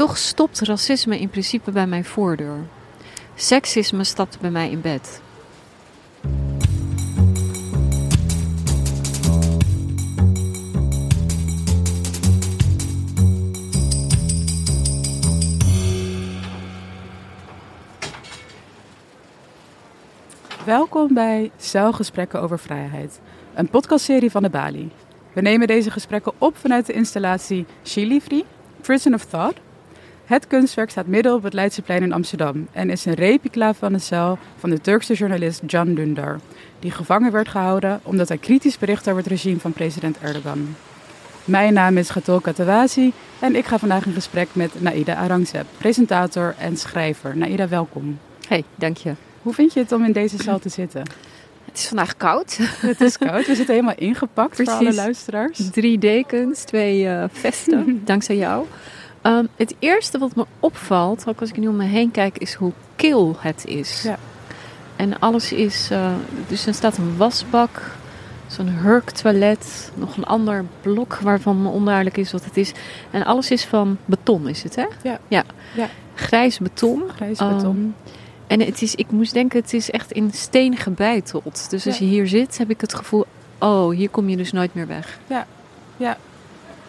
Toch stopt racisme in principe bij mijn voordeur. Seksisme stapt bij mij in bed. Welkom bij Celgesprekken over Vrijheid, een podcastserie van de Bali. We nemen deze gesprekken op vanuit de installatie Chilifri, Prison of Thought. Het kunstwerk staat midden op het Leidseplein in Amsterdam en is een replica van de cel van de Turkse journalist Can Dündar, die gevangen werd gehouden omdat hij kritisch bericht over het regime van president Erdogan. Mijn naam is Gatol Katawazi en ik ga vandaag in gesprek met Naida Arangzeb, presentator en schrijver. Naida, welkom. Hey, dank je. Hoe vind je het om in deze cel te zitten? Het is vandaag koud. Het is koud. We zitten helemaal ingepakt voor alle luisteraars. Drie dekens, twee uh, vesten, dankzij jou. Um, het eerste wat me opvalt, ook als ik nu om me heen kijk, is hoe kil het is. Ja. En alles is... Uh, dus er staat een wasbak, zo'n hurktoilet, nog een ander blok waarvan onduidelijk is wat het is. En alles is van beton, is het hè? Ja. ja. ja. Grijs beton. Grijs beton. Um, en het is, ik moest denken, het is echt in steen gebeiteld. Dus als je hier zit, heb ik het gevoel, oh, hier kom je dus nooit meer weg. Ja, ja.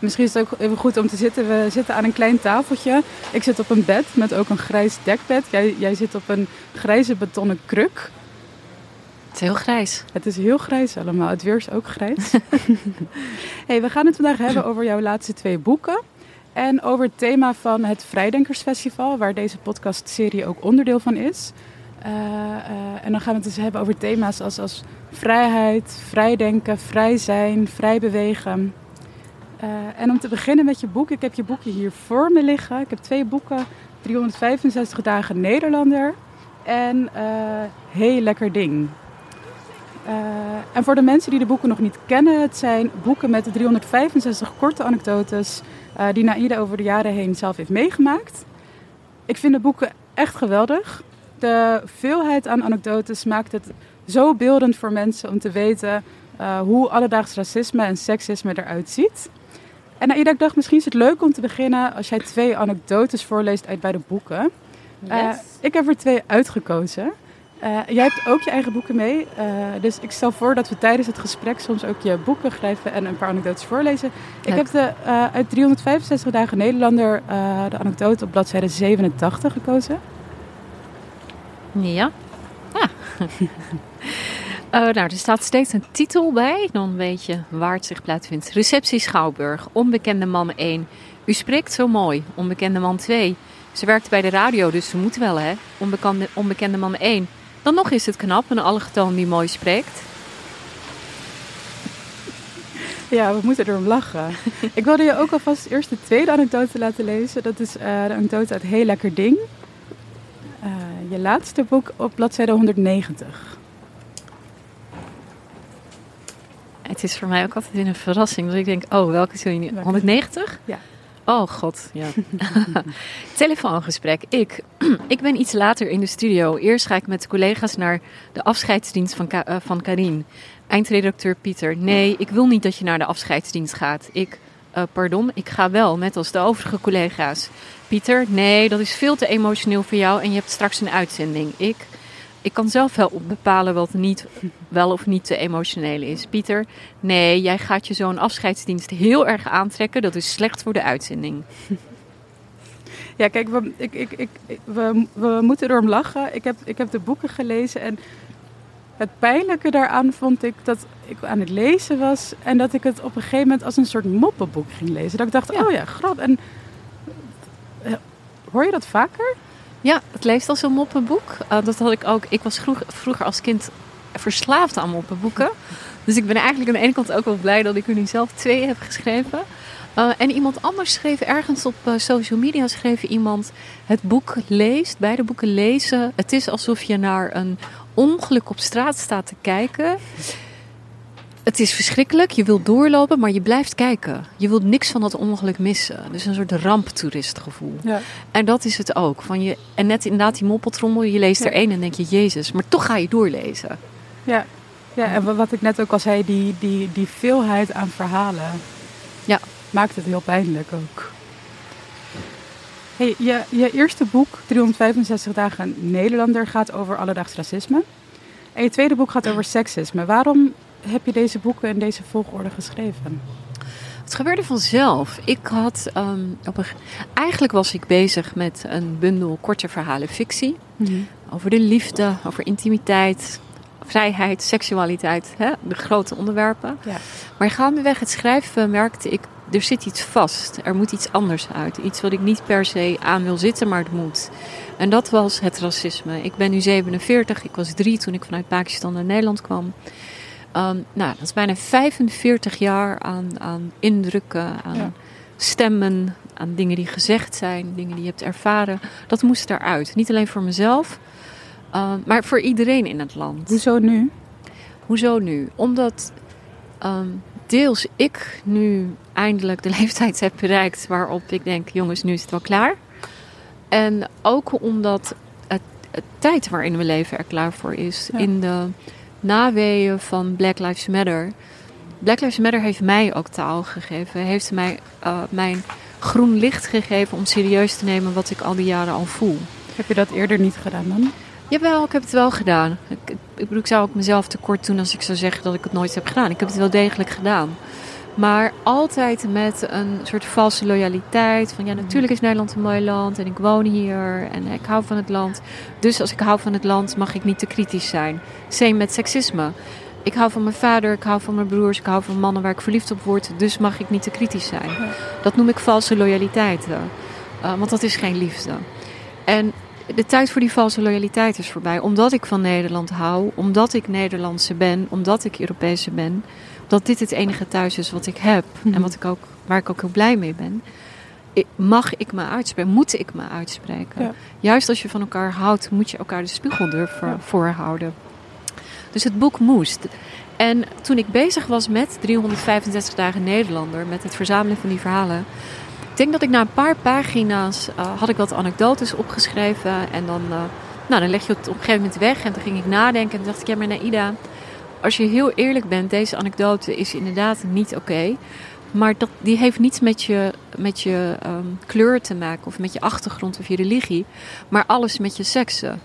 Misschien is het ook even goed om te zitten. We zitten aan een klein tafeltje. Ik zit op een bed met ook een grijs dekbed. Jij, jij zit op een grijze betonnen kruk. Het is heel grijs. Het is heel grijs allemaal. Het weer is ook grijs. hey, we gaan het vandaag hebben over jouw laatste twee boeken. En over het thema van het Vrijdenkersfestival, waar deze podcastserie ook onderdeel van is. Uh, uh, en dan gaan we het dus hebben over thema's als, als vrijheid, vrijdenken, vrij zijn, vrij bewegen. Uh, en om te beginnen met je boek, ik heb je boeken hier voor me liggen. Ik heb twee boeken, 365 dagen Nederlander en Heel Lekker Ding. en voor de mensen die de boeken nog niet kennen, het zijn boeken met 365 korte anekdotes uh, die Naïda over de jaren heen zelf heeft meegemaakt. Ik vind de boeken echt geweldig. De veelheid aan anekdotes maakt het zo beeldend voor mensen om te weten uh, hoe alledaags racisme en seksisme eruit ziet. En Naïda, ik dacht misschien is het leuk om te beginnen als jij twee anekdotes voorleest uit beide boeken. Uh, ik heb er twee uitgekozen. Uh, jij hebt ook je eigen boeken mee. Uh, dus ik stel voor dat we tijdens het gesprek soms ook je boeken schrijven en een paar anekdotes voorlezen. Ik heb de, uit 365 dagen Nederlander de anekdote op bladzijde 87 gekozen. Ja. Ja. nou, er staat steeds een titel bij. Dan weet je waar het zich plaatsvindt. Receptie Schouwburg. Onbekende man 1. U spreekt zo mooi. Onbekende man 2. Ze werkt bij de radio, dus ze moet wel, hè? Onbekende, onbekende man 1. Dan nog is het knap, een allochtoon die mooi spreekt. Ja, we moeten erom lachen. ik wilde je ook alvast eerst de tweede anekdote laten lezen. Dat is uh, de anekdote uit Heel Lekker Ding. Uh, je laatste boek op bladzijde 190. Het is voor mij ook altijd een verrassing. Dus ik denk, oh, welke zul je nu... 190? Ja. Oh god, ja. Telefoongesprek. Ik, ik ben iets later in de studio. Eerst ga ik met collega's naar de afscheidsdienst van, Ka uh, van Karin. Eindredacteur Pieter. Nee, ik wil niet dat je naar de afscheidsdienst gaat. Ik, uh, pardon, ik ga wel, net als de overige collega's. Pieter, nee, dat is veel te emotioneel voor jou en je hebt straks een uitzending. Ik, ik kan zelf wel bepalen wat niet, wel of niet te emotioneel is. Pieter, nee, jij gaat je zo'n afscheidsdienst heel erg aantrekken. Dat is slecht voor de uitzending. Ja, kijk, we, ik, ik, ik, we, we moeten erom lachen. Ik heb, ik heb de boeken gelezen en het pijnlijke daaraan vond ik dat ik aan het lezen was en dat ik het op een gegeven moment als een soort moppenboek ging lezen. Dat ik dacht, ja. oh ja, grap. En uh, hoor je dat vaker? Ja, het leest als een moppenboek. Uh, dat had ik ook. Ik was vroeg, vroeger als kind verslaafd aan moppenboeken. Dus ik ben eigenlijk aan de ene kant ook wel blij dat ik er nu zelf twee heb geschreven. Uh, en iemand anders schreef ergens op uh, social media schreef iemand het boek leest, beide boeken lezen. Het is alsof je naar een ongeluk op straat staat te kijken. Het is verschrikkelijk, je wilt doorlopen, maar je blijft kijken. Je wilt niks van dat ongeluk missen. Dus een soort ramptoeristgevoel. Ja. En dat is het ook. Van je, en net inderdaad die moppeltrommel, je leest er één en denk je, Jezus, maar toch ga je doorlezen. Ja, ja en wat ik net ook al zei, die, die, die veelheid aan verhalen ja. maakt het heel pijnlijk ook. Hey, je, je eerste boek, 365 dagen Nederlander, gaat over alledaags racisme. En je tweede boek gaat over seksisme. Waarom heb je deze boeken in deze volgorde geschreven? Het gebeurde vanzelf. Ik had ehm, op een, eigenlijk was ik bezig met een bundel korte verhalen fictie. Over de liefde, over intimiteit, vrijheid, seksualiteit, hè? de grote onderwerpen. Ja. Maar gaandeweg het schrijven merkte ik, er zit iets vast. Er moet iets anders uit. Iets wat ik niet per se aan wil zitten, maar het moet. En dat was het racisme. Ik ben nu 47, ik was drie toen ik vanuit Pakistan naar Nederland kwam. Um, nou, dat is bijna 45 jaar aan, aan indrukken, aan stemmen, aan dingen die gezegd zijn, dingen die je hebt ervaren. Dat moest eruit. Niet alleen voor mezelf, uh, maar voor iedereen in het land. Hoezo nu? Hoezo nu? Omdat um, deels ik nu eindelijk de leeftijd heb bereikt waarop ik denk, jongens, nu is het wel klaar. En ook omdat het, het tijd waarin we leven er klaar voor is. In de naweeën van Black Lives Matter. Black Lives Matter heeft mij ook taal gegeven. Heeft mij uh, mijn groen licht gegeven om serieus te nemen wat ik al die jaren al voel. Heb je dat eerder niet gedaan dan? Jawel, ik heb het wel gedaan. Ik, ik, bedoel, ik zou ook mezelf tekort doen als ik zou zeggen dat ik het nooit heb gedaan. Ik heb het wel degelijk gedaan. Maar altijd met een soort valse loyaliteit. Van ja, natuurlijk is Nederland een mooi land en ik woon hier en ik hou van het land. Dus als ik hou van het land mag ik niet te kritisch zijn. Same met seksisme. Ik hou van mijn vader, ik hou van mijn broers, ik hou van mannen waar ik verliefd op word. Dus mag ik niet te kritisch zijn. Dat noem ik valse loyaliteiten. Uh, want dat is geen liefde. En de tijd voor die valse loyaliteit is voorbij. Omdat ik van Nederland hou, omdat ik Nederlandse ben, omdat ik Europese ben dat dit het enige thuis is wat ik heb en mhm. wat ik ook, waar ik ook heel blij mee ben. Mag ik me uitspreken? Moet ik me uitspreken? Juist als je van elkaar houdt, moet je elkaar de spiegel durven voorhouden. Dus het boek moest. En toen ik bezig was met 365 dagen Nederlander, met het verzamelen van die verhalen. Ik denk dat ik na een paar pagina's uh, had ik wat anekdotes opgeschreven. En dan, uh, nou, dan leg je het op een gegeven moment weg. En toen ging ik nadenken en dacht ik, ja maar Naida, als je heel eerlijk bent, deze anekdote is inderdaad niet oké. maar dat, die heeft niets met je, met je um, kleur te maken of met je achtergrond of je religie, maar alles met je seksen.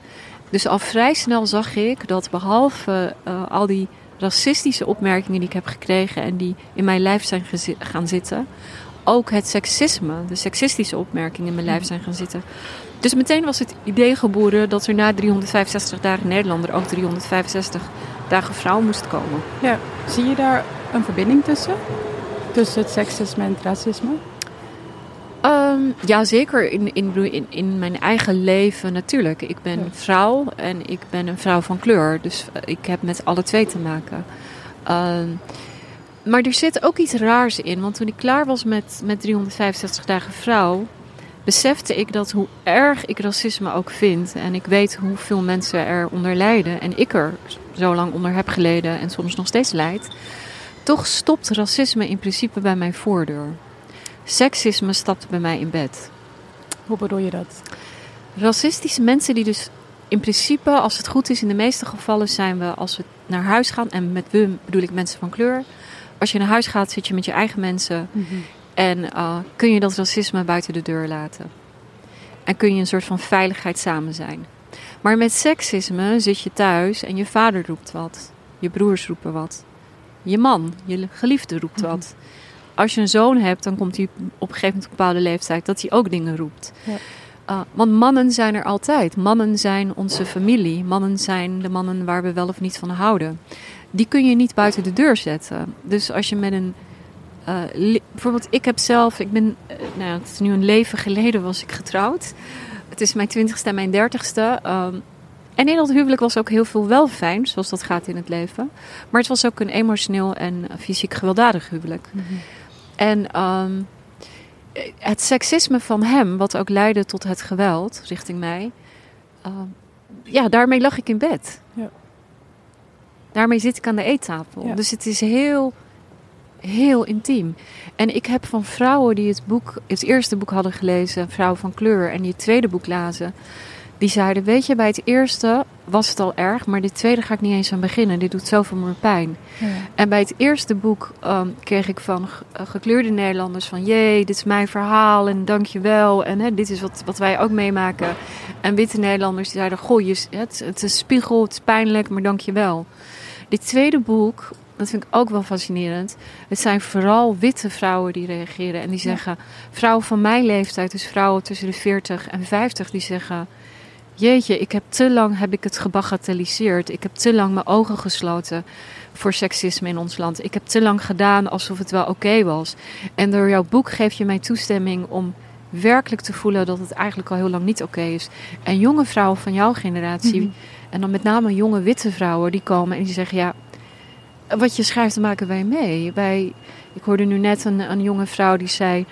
Dus al vrij snel zag ik dat behalve uh, al die racistische opmerkingen die ik heb gekregen en die in mijn lijf zijn gaan zitten, ook het seksisme, de seksistische opmerkingen in mijn lijf zijn gaan zitten. Dus meteen was het idee geboren dat er na 365 dagen Nederlander ook 365 dagen vrouw moest komen. Ja, zie je daar een verbinding tussen? Tussen het seksisme en het racisme? Um, ja, zeker in, in, in, in, mijn eigen leven natuurlijk. Ik ben vrouw en ik ben een vrouw van kleur. Dus eh, ik heb met alle twee te maken. Um, maar er zit ook iets raars in. Want toen ik klaar was met, met 365 dagen vrouw besefte ik dat hoe erg ik racisme ook vind en ik weet hoeveel mensen er onder lijden en ik er zo lang onder heb geleden en soms nog steeds leid, toch stopt racisme in principe bij mijn voordeur. Seksisme stapt bij mij in bed. Hoe bedoel je dat? Racistische mensen die dus in principe, als het goed is, in de meeste gevallen zijn we als we naar huis gaan, en met we bedoel ik mensen van kleur. Als je naar huis gaat, zit je met je eigen mensen. Mhm. En uh, kun je dat racisme buiten de deur laten. En kun je een soort van veiligheid samen zijn. Maar met seksisme zit je thuis en je vader roept wat. Je broers roepen wat. Je man, je geliefde roept mhm. wat. Als je een zoon hebt, dan komt hij op een gegeven moment op een bepaalde leeftijd dat hij ook dingen roept. Ja. Uh, want mannen zijn er altijd. Mannen zijn onze familie. Mannen zijn de mannen waar we wel of niet van houden. Die kun je niet buiten de deur zetten. Dus als je met een uh, bijvoorbeeld, ik heb zelf, ik ben, uh, nou, het is nu een leven geleden was ik getrouwd. Het is mijn twintigste en mijn dertigste. Um, en in dat huwelijk was ook heel veel wel fijn, zoals dat gaat in het leven. Maar het was ook een emotioneel en fysiek gewelddadig huwelijk. Mm -hmm. En um, het seksisme van hem, wat ook leidde tot het geweld richting mij. Uh, ja, daarmee lag ik in bed. Ja. Daarmee zit ik aan de eettafel. Ja. Dus het is heel heel intiem. En ik heb van vrouwen die het boek, het eerste boek hadden gelezen, Vrouwen van kleur, en die het tweede boek lazen, Die zeiden, weet je, bij het eerste was het al erg, maar dit tweede ga ik niet eens aan beginnen. Dit doet zoveel meer pijn. Ja. En bij het eerste boek ehm, kreeg ik van eh, gekleurde Nederlanders van... jee, dit is mijn verhaal en dankjewel. En hè, dit is wat, wat wij ook meemaken. En witte Nederlanders die zeiden... goh, je, het, het is een spiegel, het is pijnlijk, maar dankjewel. Dit tweede boek, dat vind ik ook wel fascinerend. Het zijn vooral witte vrouwen die reageren. En die zeggen, vrouwen van mijn leeftijd... dus vrouwen tussen de 40 en 50, die zeggen... Jeetje, ik heb te lang heb ik het gebagatelliseerd. Ik heb te lang mijn ogen gesloten voor seksisme in ons land. Ik heb te lang gedaan alsof het wel oké was. En door jouw boek geef je mij toestemming om werkelijk te voelen dat het eigenlijk al heel lang niet oké is. En jonge vrouwen van jouw generatie, Mhm. en dan met name jonge witte vrouwen, die komen en die zeggen: Ja, wat je schrijft, daar maken wij mee. Wij, ik hoorde nu net een, een jonge vrouw die zei: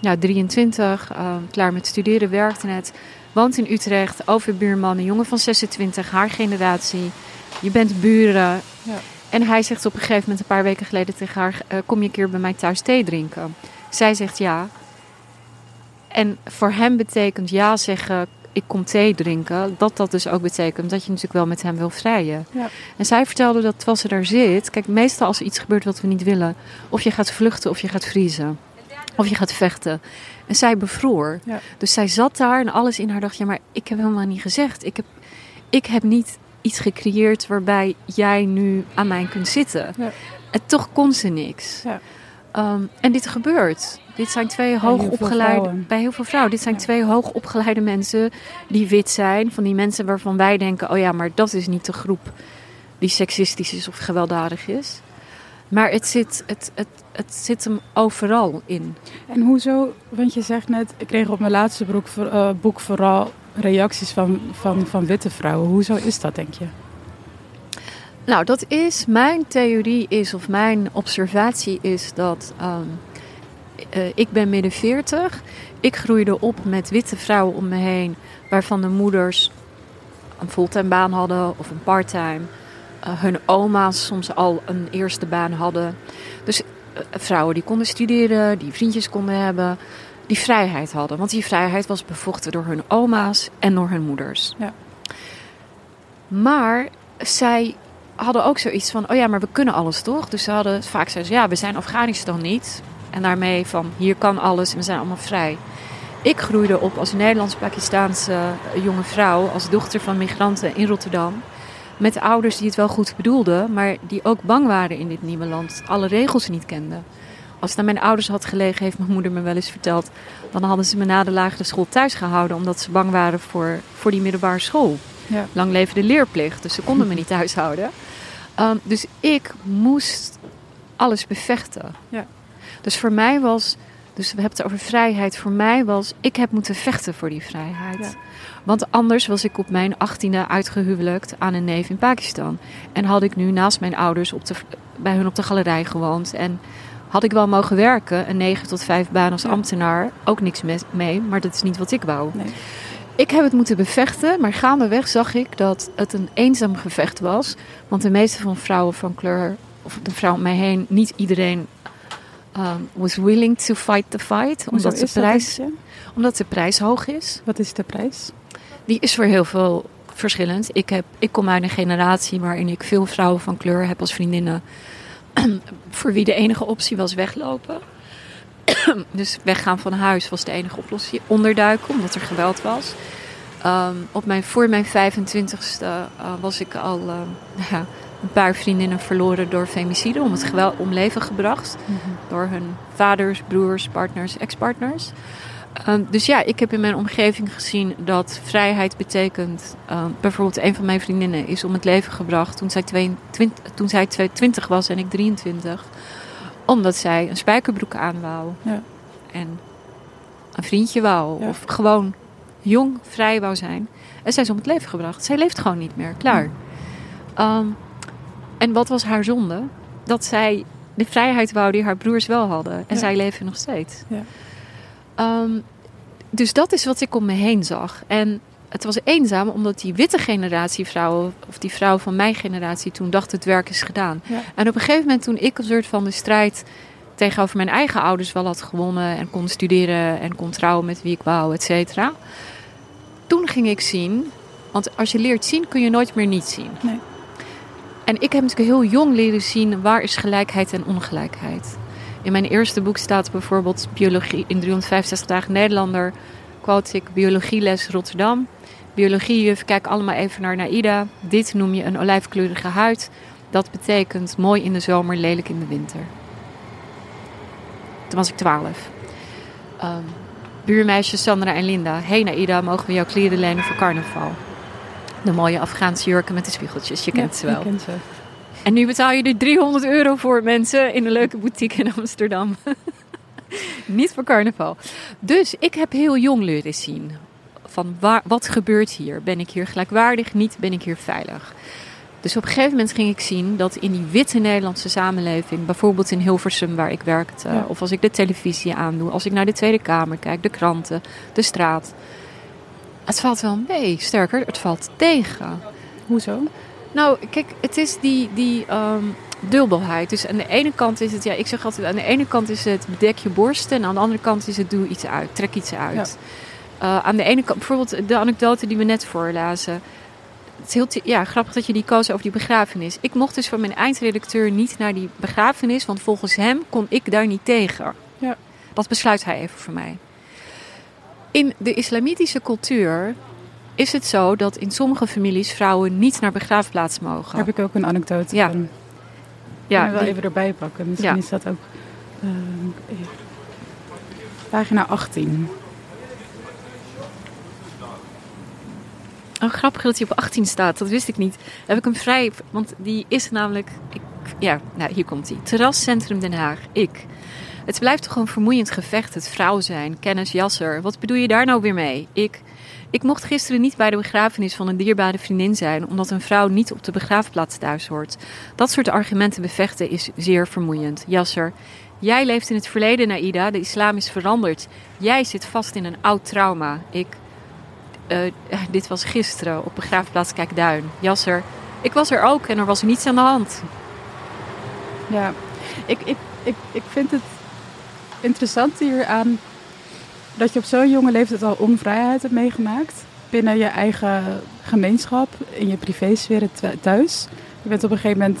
Ja, 23, eh, klaar met studeren, werkte net, woont in Utrecht, overbuurman, een jongen van 26, haar generatie. Je bent buren. Ja. En hij zegt op een gegeven moment, een paar weken geleden tegen haar: eh, Kom je een keer bij mij thuis thee drinken? Zij zegt ja. En voor hem betekent ja zeggen: Ik kom thee drinken. Dat dat dus ook betekent dat je natuurlijk wel met hem wil vrijen. Ja. En zij vertelde dat terwijl ze daar zit. Kijk, meestal als er iets gebeurt wat we niet willen, of je gaat vluchten of je gaat vriezen. Of je gaat vechten. En zij bevroor. Ja. Dus zij zat daar en alles in haar dacht: ja, maar ik heb helemaal niet gezegd. Ik heb, ik heb niet iets gecreëerd waarbij jij nu aan mij kunt zitten. Ja. En toch kon ze niks. Ja. Ehm, en dit gebeurt. Dit zijn twee hoogopgeleide. Bij heel veel vrouwen. Dit zijn Ja. twee hoogopgeleide mensen die wit zijn. Van die mensen waarvan wij denken: oh ja, maar dat is niet de groep die seksistisch is of gewelddadig is. Maar het zit, het, het, het zit hem overal in. En hoezo, want je zegt net, ik kreeg op mijn laatste boek, eh, boek vooral reacties van, van, van witte vrouwen. Hoezo is dat, denk je? Nou, dat is mijn theorie is, of mijn observatie is dat ehm, eh, ik ben midden 40. Ik groeide op met witte vrouwen om me heen, waarvan de moeders een fulltime baan hadden of een parttime. Eh, hun oma's soms al een eerste baan hadden. Dus eh, vrouwen die konden studeren, die vriendjes konden hebben, die vrijheid hadden. Want die vrijheid was bevochten door hun oma's en door hun moeders. Ja. Maar zij hadden ook zoiets van, oh ja, maar we kunnen alles toch? Dus ze hadden vaak ze, ja, we zijn Afghanistan niet. En daarmee van, hier kan alles en we zijn allemaal vrij. Ik groeide op als Nederlands-Pakistaanse jonge vrouw, als dochter van migranten in Rotterdam. Met ouders die het wel goed bedoelden, maar die ook bang waren in dit nieuwe land. Alle regels niet kenden. Als het aan mijn ouders had gelegen, heeft mijn moeder me wel eens verteld. Dan hadden ze me na de lagere school thuis gehouden, omdat ze bang waren voor, voor die middelbare school. Ja. Lang leven de leerplicht, dus ze konden me niet thuis houden. Ehm, dus ik moest alles bevechten. Ja. Dus voor mij was, dus we hebben het over vrijheid. Voor mij was, ik heb moeten vechten voor die vrijheid. Ja. Want anders was ik op mijn achttiende uitgehuwelijkt aan een neef in Pakistan. En had ik nu naast mijn ouders op de, bij hun op de galerij gewoond. En had ik wel mogen werken, een 9 tot 5 baan als ambtenaar. Ook niks me- mee, maar dat is niet wat ik wou. Nee. Ik heb het moeten bevechten, maar gaandeweg zag ik dat het een eenzaam gevecht was. Want de meeste van vrouwen van kleur, of de vrouwen om mij heen, niet iedereen um, was willing to fight the fight. Omdat de, dat, prijs, omdat de prijs hoog is. Wat is de prijs? Die is voor heel veel verschillend. Ik, heb, ik kom uit een generatie waarin ik veel vrouwen van kleur heb als vriendinnen. voor wie de enige optie was weglopen. dus weggaan van huis was de enige oplossing. Onderduiken, omdat er geweld was. Ehm, op mijn, voor mijn 25ste eh, was ik al eh, ja, een paar vriendinnen verloren door femicide. Om het geweld om leven gebracht. Door hun vaders, broers, partners, ex-partners. Ehm, dus ja, ik heb in mijn omgeving gezien dat vrijheid betekent. ehm, bijvoorbeeld, een van mijn vriendinnen is om het leven gebracht toen zij, 22, toen zij 22 was en ik 23. Omdat zij een spijkerbroek aan wou. Ja. En een vriendje wou. Ja. Of gewoon jong, vrij wou zijn. En zij is om het leven gebracht. Zij leeft gewoon niet meer. Klaar. Ehm, en wat was haar zonde? Dat zij de vrijheid wou die haar broers wel hadden. En zij leven nog steeds. Ja. Ehm, dus dat is wat ik om me heen zag. En het was eenzaam omdat die witte generatie vrouwen, of die vrouwen van mijn generatie toen dacht het werk is gedaan. Ja. En op een gegeven moment toen ik een soort van de strijd tegenover mijn eigen ouders wel had gewonnen en kon studeren en kon trouwen met wie ik wou, et cetera. toen ging ik zien, want als je leert zien kun je nooit meer niet zien. Nee. En ik heb natuurlijk heel jong leren zien waar is gelijkheid en ongelijkheid. In mijn eerste boek staat bijvoorbeeld biologie in 365 dagen Nederlander. Quote ik biologieles Rotterdam. Biologiejuf, kijk allemaal even naar Naida. Dit noem je een olijfkleurige huid. Dat betekent mooi in de zomer, lelijk in de winter. Toen was ik 12. Um, buurmeisjes Sandra en Linda. Hey Naida, mogen we jouw kleren lenen voor carnaval? De mooie Afghaanse jurken met de spiegeltjes, je kent Ja, ze wel. ik ken ze. En nu betaal je er 300 euro voor mensen in een leuke boutique in Amsterdam. Niet voor carnaval. Dus ik heb heel jong leren zien van waar, wat gebeurt hier? Ben ik hier gelijkwaardig? Niet? Ben ik hier veilig? Dus op een gegeven moment ging ik zien dat in die witte Nederlandse samenleving, bijvoorbeeld in Hilversum waar ik werkte, Ja. of als ik de televisie aandoe, als ik naar de Tweede Kamer kijk, de kranten, de straat, het valt wel mee. Sterker, het valt tegen. Hoezo? Nou, kijk, het is die, die ehm, dubbelheid. Dus aan de ene kant is het, ja, ik zeg altijd, aan de ene kant is het bedek je borsten en aan de andere kant is het doe iets uit, trek iets uit. Eh, aan de ene kant, bijvoorbeeld de anekdote die we net voorlazen. Het is heel ja, grappig dat je die koos over die begrafenis. Ik mocht dus van mijn eindredacteur niet naar die begrafenis, want volgens hem kon ik daar niet tegen. Ja. Dat besluit hij even voor mij. In de islamitische cultuur is het zo dat in sommige families vrouwen niet naar begraafplaats mogen. Daar heb ik ook een anekdote Ja. van. ja, Kunnen we wel die- even erbij pakken. Misschien Ja. is dat ook... eh, pagina 18. Oh, grappig dat op 18 staat. Dat wist ik niet. Heb ik hem vrij... Want die is namelijk... Ik, ja, nou, hier komt hij. Terrascentrum Den Haag. Ik. Het blijft toch een vermoeiend gevecht. Het vrouw zijn. Kennis Jasser. Wat bedoel je daar nou weer mee? Ik. Ik mocht gisteren niet bij de begrafenis van een dierbare vriendin zijn... omdat een vrouw niet op de begraafplaats thuis hoort. Dat soort argumenten bevechten is zeer vermoeiend. Jasser. Jij leeft in het verleden, Naida. De islam is veranderd. Jij zit vast in een oud trauma. Ik. Eh, dit was gisteren op begraafplaats Kijkduin. Jasser, ik was er ook en er was niets aan de hand. Ja, ik, ik, ik, ik vind het interessant hieraan dat je op zo'n jonge leeftijd al onvrijheid hebt meegemaakt. Binnen je eigen gemeenschap, in je privésfeer th- thuis. Je bent op een gegeven moment,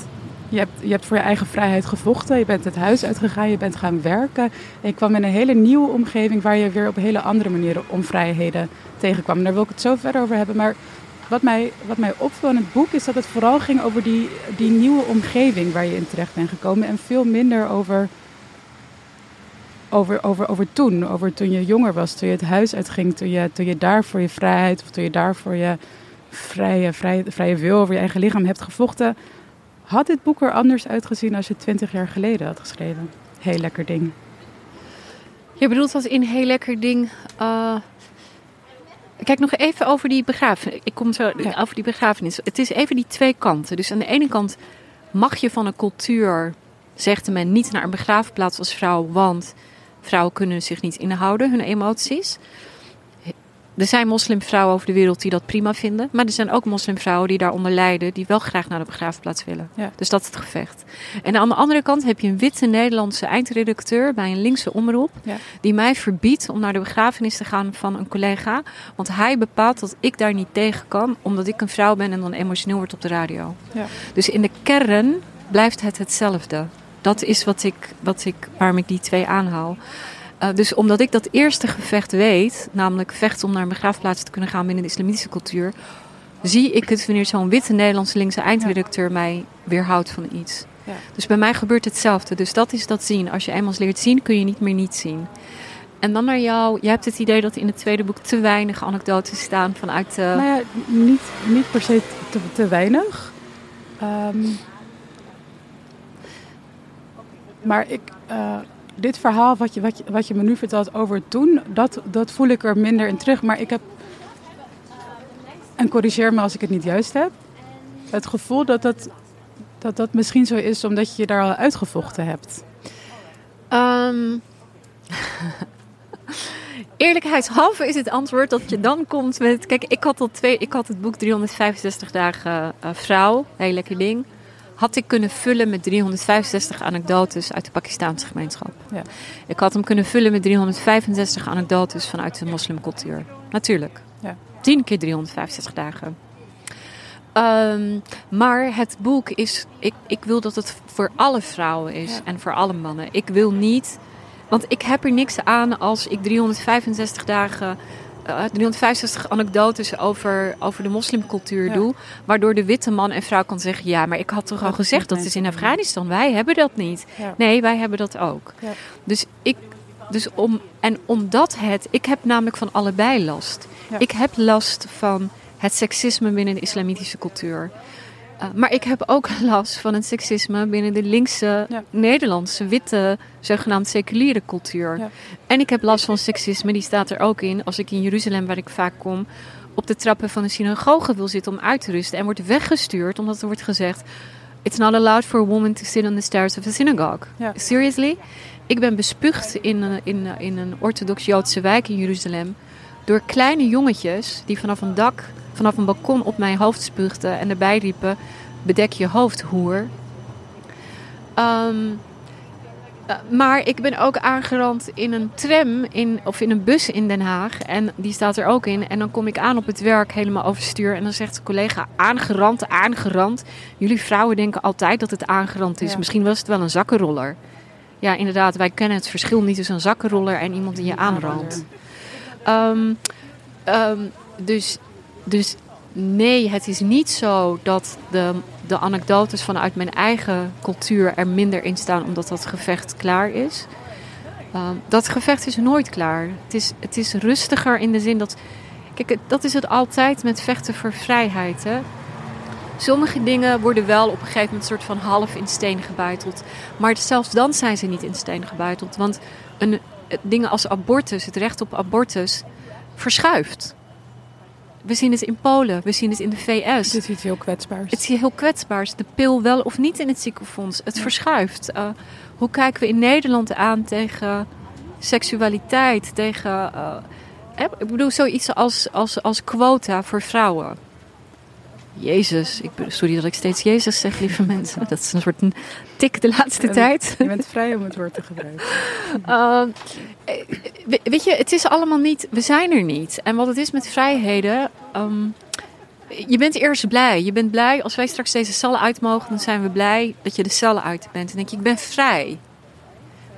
je hebt, je hebt voor je eigen vrijheid gevochten. Je bent het huis uitgegaan, je bent gaan werken. En je kwam in een hele nieuwe omgeving waar je weer op hele andere manieren onvrijheden tegenkwam. En daar wil ik het zo verder over hebben. Maar wat mij, wat mij opviel in het boek is dat het vooral ging over die, die nieuwe omgeving waar je in terecht bent gekomen. En veel minder over, over, over, over toen. Over toen je jonger was, toen je het huis uitging. Toen je, toen je daar voor je vrijheid of toen je daar voor je vrije, vrije, vrije wil over je eigen lichaam hebt gevochten. Had dit boek er anders uitgezien als je het twintig jaar geleden had geschreven? Heel lekker ding. Je bedoelt dat in heel lekker ding. eh, Kijk nog even over die begrafenis. Ik kom zo Ja. over die begrafenis. Het is even die twee kanten. Dus aan de ene kant mag je van een cultuur, zegt men, niet naar een begraafplaats als vrouw, want vrouwen kunnen zich niet inhouden, hun emoties. Er zijn moslimvrouwen over de wereld die dat prima vinden. Maar er zijn ook moslimvrouwen die daaronder lijden, die wel graag naar de begraafplaats willen. Ja. Dus dat is het gevecht. En aan de andere kant heb je een witte Nederlandse eindredacteur bij een linkse omroep. Ja. Die mij verbiedt om naar de begrafenis te gaan van een collega. Want hij bepaalt dat ik daar niet tegen kan, omdat ik een vrouw ben en dan emotioneel word op de radio. Ja. Dus in de kern blijft het hetzelfde. Dat is wat ik, wat ik, waarom ik die twee aanhaal. Uh, dus omdat ik dat eerste gevecht weet, namelijk vechten om naar een begraafplaats te kunnen gaan binnen de islamitische cultuur, zie ik het wanneer zo'n witte Nederlandse linkse eindredacteur ja. mij weerhoudt van iets. Ja. Dus bij mij gebeurt hetzelfde. Dus dat is dat zien. Als je eenmaal leert zien, kun je niet meer niet zien. En dan naar jou. Je hebt het idee dat in het tweede boek te weinig anekdotes staan vanuit. Uh... Nou ja, niet, niet per se te, te weinig. Um, maar ik, uh, dit verhaal wat je, wat, je, wat je me nu vertelt over toen, dat, dat voel ik er minder in terug. Maar ik heb, en corrigeer me als ik het niet juist heb, het gevoel dat dat, dat, dat misschien zo is omdat je je daar al uitgevochten hebt. Um... Eerlijkheidshalve is het antwoord dat je dan komt met... Kijk, ik had, al twee, ik had het boek 365 dagen uh, vrouw, heel lekker ding. Had ik kunnen vullen met 365 anekdotes uit de Pakistaanse gemeenschap. Ja. Ik had hem kunnen vullen met 365 anekdotes vanuit de moslimcultuur. natuurlijk. Ja. 10 keer 365 dagen. Ehm, maar het boek is. Ik, ik wil dat het voor alle vrouwen is Ja. en voor alle mannen. Ik wil niet. Want ik heb er niks aan als ik 365 dagen. Eh, 365 anekdotes over, over de moslimcultuur Ja. doe. Waardoor de witte man en vrouw kan zeggen: Ja, maar ik had toch al Dat gezegd dat is in. Afghanistan. Wij hebben dat niet. Ja. Nee, wij hebben dat ook. Ja. Dus ik. Dus om, en omdat het. Ik heb namelijk van allebei last. Ik heb last van het seksisme binnen de islamitische cultuur. Uh, maar ik heb ook last van het seksisme binnen de linkse Ja. Nederlandse, witte, zogenaamd seculiere cultuur. Ja. En ik heb last van seksisme, die staat er ook in, als ik in Jeruzalem, waar ik vaak kom, op de trappen van een synagoge wil zitten om uit te rusten. En wordt weggestuurd omdat er wordt gezegd: It's not allowed for a woman to sit on the stairs of a synagogue. Ja. Seriously? Ik ben bespuugd in, een- in, in een orthodox-Joodse wijk in Jeruzalem door kleine jongetjes die vanaf een dak, vanaf een balkon op mijn hoofd spuugden en erbij riepen: bedek je hoofd, hoer. Ehm, eh, maar ik ben ook aangerand in een tram in, of in een bus in Den Haag. En die staat er ook in. En dan kom ik aan op het werk helemaal overstuur. En dan zegt de collega: aangerand, aangerand. Jullie vrouwen denken altijd dat het aangerand is. Ja. Misschien was het wel een zakkenroller. Ja, inderdaad, wij kennen het verschil niet tussen een zakkenroller en iemand die je aanrandt. Ehm, ehm, dus, dus nee, het is niet zo dat de, de anekdotes vanuit mijn eigen cultuur er minder in staan omdat dat gevecht klaar is. Ehm, dat gevecht is nooit klaar. Het is, het is rustiger in de zin dat. Kijk, dat is het altijd met vechten voor vrijheid. Hè? Sommige dingen worden wel op een gegeven moment soort van half in steen gebuiteld. Maar zelfs dan zijn ze niet in steen gebuiteld. Want een, eh, dingen als abortus, het recht op abortus, verschuift. We zien het in Polen, we zien het in de VS. Dit is iets heel kwetsbaars. Het is heel kwetsbaars. De pil wel of niet in het ziekenfonds. Het Ja. verschuift. Uh, hoe kijken we in Nederland aan tegen seksualiteit? Tegen, uh, hè, ik bedoel, zoiets als, als, als quota voor vrouwen. Jezus, ik, sorry dat ik steeds Jezus zeg, lieve mensen. Dat is een soort een tik de laatste tijd. Je bent vrij om het woord te gebruiken. Uh, we- weet je, het is allemaal niet. We zijn er niet. En wat het is met vrijheden. ehm, je bent eerst blij. Je bent blij als wij straks deze cellen uit mogen. Dan zijn we blij dat je de cellen uit bent. En denk je, ik ben vrij.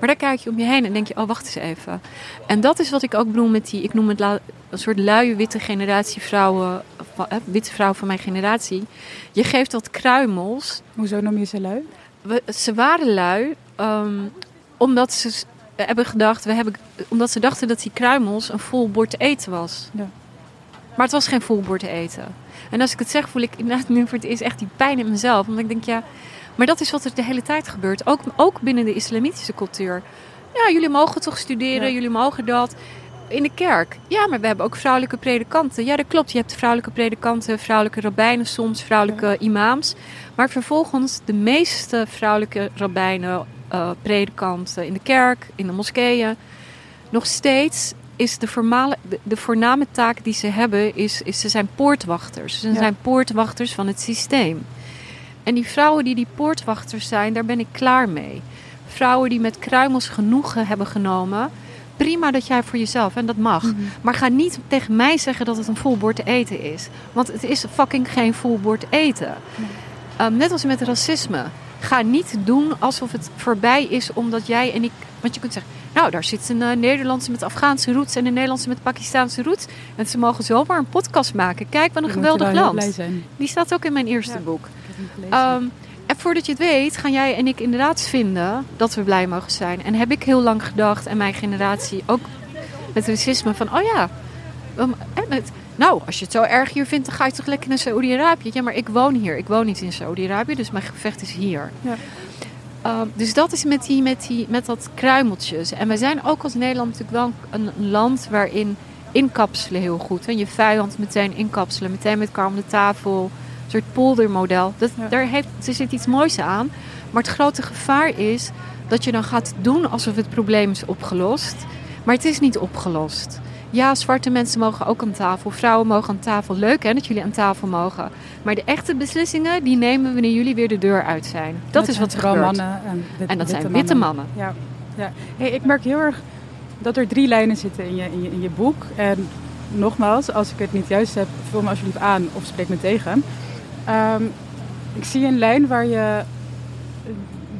Maar daar kijk je om je heen en denk je, oh wacht eens even. En dat is wat ik ook bedoel met die, ik noem het la- een soort luie witte generatie vrouwen, eh, witte vrouwen van mijn generatie. Je geeft wat kruimels Hoezo noem je ze lui? we, ze waren lui ehm, omdat ze s- hebben gedacht, we hebben, omdat ze dachten dat die kruimels een vol bord eten was. Ja. Maar het was geen vol bord eten. En als ik het zeg, voel ik inderdaad nu voor het eerst echt die pijn in mezelf. Omdat ik denk, ja, maar dat is wat er de hele tijd gebeurt. Ook, ook binnen de islamitische cultuur. Ja, jullie mogen toch studeren, Ja. jullie mogen dat. In de kerk. Ja, maar we hebben ook vrouwelijke predikanten. Ja, dat klopt. Je hebt vrouwelijke predikanten, vrouwelijke rabbijnen soms, vrouwelijke imams. Maar vervolgens de meeste vrouwelijke rabbijnen, eh, predikanten in de kerk, in de moskeeën. Nog steeds is de, formale, de, de voorname taak die ze hebben, is, is ze zijn poortwachters. Ze Ja. zijn poortwachters van het systeem. En die vrouwen die die poortwachters zijn, daar ben ik klaar mee. Vrouwen die met kruimels genoegen hebben genomen. Prima dat jij voor jezelf, en dat mag. Mhm. Maar ga niet tegen mij zeggen dat het een vol bord eten is. Want het is fucking geen vol bord eten. Nee. Ehm, net als met racisme. Ga niet doen alsof het voorbij is omdat jij en ik... Want je kunt zeggen, nou daar zit een eh, Nederlandse met Afghaanse roots... en een Nederlandse met Pakistaanse roots. En ze mogen zomaar een podcast maken. Kijk, wat een geweldig land. blij zijn. Die staat ook in mijn eerste Ja. boek. Ehm, en voordat je het weet, gaan jij en ik inderdaad vinden dat we blij mogen zijn. En heb ik heel lang gedacht, en mijn generatie ook met racisme, van oh ja, ehm, het- nou, als je het zo erg hier vindt, dan ga je toch lekker naar Saoedi-Arabië. Ja, maar ik woon hier. Ik woon niet in Saoedi-Arabië, dus mijn gevecht is hier. Ja. Ehm, dus dat is met, die, met, die, met dat kruimeltjes. En wij zijn ook als Nederland natuurlijk wel een, een land waarin inkapselen heel goed. En je vijand meteen inkapselen, meteen met elkaar om de tafel. Een soort poldermodel. Dat, Ja. daar heeft, er zit iets moois aan. Maar het grote gevaar is dat je dan gaat doen alsof het probleem is opgelost. Maar het is niet opgelost. Ja, zwarte mensen mogen ook aan tafel. Vrouwen mogen aan tafel. Leuk hè, dat jullie aan tafel mogen. Maar de echte beslissingen, die nemen we wanneer jullie weer de deur uit zijn. Dat, is wat er gebeurt. mannen en, wit- En dat zijn witte mannen. Ja, ja. Hey, ik merk heel erg dat er drie lijnen zitten in je, in je, in je boek. En nogmaals, als ik het niet juist heb, vul me alsjeblieft aan of spreek me tegen. Ehm, ik zie een lijn waar je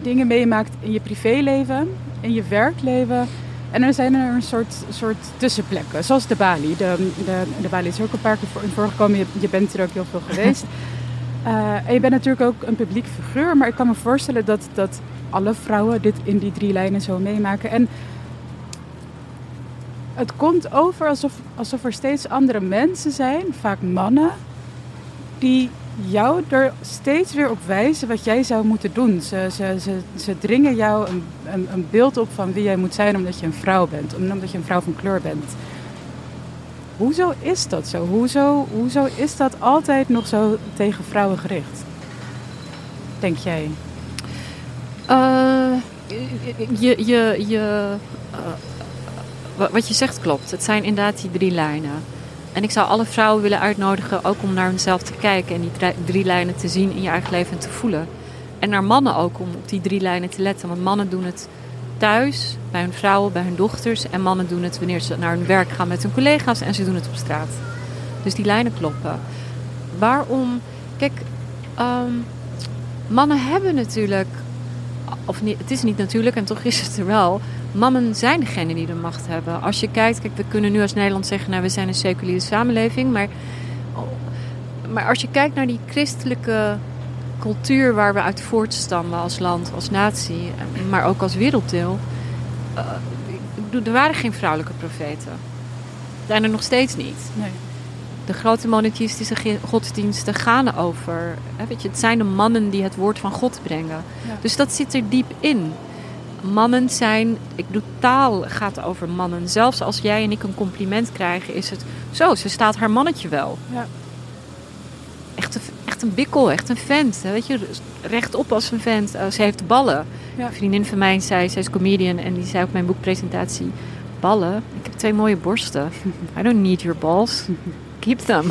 dingen meemaakt in je privéleven, in je werkleven. En er zijn er een soort, soort tussenplekken, zoals de Bali. De, de, de Bali is ook een paar keer voor, voorgekomen, je, je bent er ook heel veel geweest. Uh, en je bent natuurlijk ook een publiek figuur, maar ik kan me voorstellen dat, dat alle vrouwen dit in die drie lijnen zo meemaken. En het komt over alsof, alsof er steeds andere mensen zijn, vaak mannen, die jou er steeds weer op wijzen wat jij zou moeten doen. Ze, ze, ze, ze dringen jou een, een, een beeld op van wie jij moet zijn omdat je een vrouw bent, omdat je een vrouw van kleur bent. Hoezo is dat zo? Hoezo, hoezo is dat altijd nog zo tegen vrouwen gericht? Denk jij? Uh, je, je, je, uh, wat je zegt klopt. Het zijn inderdaad die drie lijnen. En ik zou alle vrouwen willen uitnodigen ook om naar hunzelf te kijken en die drie lijnen te zien in je eigen leven en te voelen. En naar mannen ook om op die drie lijnen te letten. Want mannen doen het thuis, bij hun vrouwen, bij hun dochters. En mannen doen het wanneer ze naar hun werk gaan met hun collega's en ze doen het op straat. Dus die lijnen kloppen. Waarom? Kijk, um, mannen hebben natuurlijk, of niet, het is niet natuurlijk en toch is het er wel. Mannen zijn degene die de macht hebben. Als je kijkt, kijk, we kunnen nu als Nederland zeggen, nou, we zijn een seculiere samenleving. Maar, maar als je kijkt naar die christelijke cultuur waar we uit voortstammen als land, als natie, maar ook als werelddeel. Uh, er waren geen vrouwelijke profeten. Zijn er nog steeds niet. Nee. De grote monotheïstische godsdiensten gaan over. Hè, weet je, het zijn de mannen die het woord van God brengen. Ja. Dus dat zit er diep in. Mannen zijn, ik bedoel, taal gaat over mannen. Zelfs als jij en ik een compliment krijgen, is het zo, ze staat haar mannetje wel. Ja. Echt, een, echt een bikkel, echt een vent. Weet je, rechtop als een vent. Uh, ze heeft ballen. Ja. Een vriendin van mij zei, zij is comedian en die zei op mijn boekpresentatie: Ballen? Ik heb twee mooie borsten. I don't need your balls. Keep them.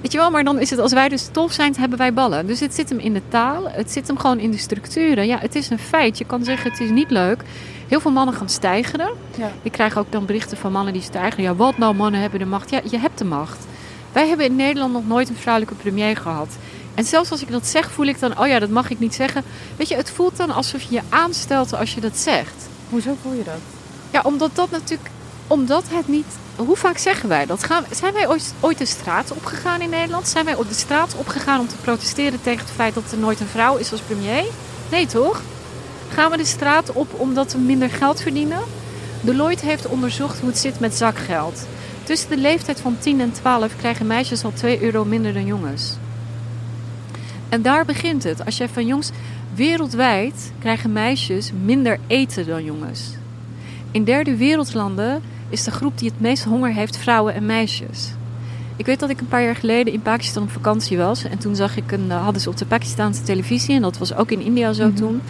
Weet je wel, maar dan is het als wij dus tof zijn, hebben wij ballen. Dus het zit hem in de taal, het zit hem gewoon in de structuren. Ja, het is een feit. Je kan zeggen het is niet leuk. Heel veel mannen gaan stijgeren. Ja. Ik krijg ook dan berichten van mannen die stijgen. Ja, wat nou, mannen hebben de macht. Ja, je hebt de macht. Wij hebben in Nederland nog nooit een vrouwelijke premier gehad. En zelfs als ik dat zeg, voel ik dan, oh ja, dat mag ik niet zeggen. Weet je, het voelt dan alsof je je aanstelt als je dat zegt. Hoezo voel je dat? Ja, omdat dat natuurlijk, omdat het niet. Hoe vaak zeggen wij dat? Gaan, zijn wij ooit, ooit de straat opgegaan in Nederland? Zijn wij op de straat opgegaan om te protesteren tegen het feit dat er nooit een vrouw is als premier? Nee, toch? Gaan we de straat op omdat we minder geld verdienen? Deloitte heeft onderzocht hoe het zit met zakgeld. Tussen de leeftijd van 10 en 12 krijgen meisjes al 2 euro minder dan jongens. En daar begint het. Als jij van jongens wereldwijd krijgen meisjes minder eten dan jongens. In derde wereldlanden is de groep die het meest honger heeft vrouwen en meisjes. Ik weet dat ik een paar jaar geleden in Pakistan op vakantie was. En toen zag ik een, hadden ze op de Pakistanse televisie, en dat was ook in India zo Mhm. toen.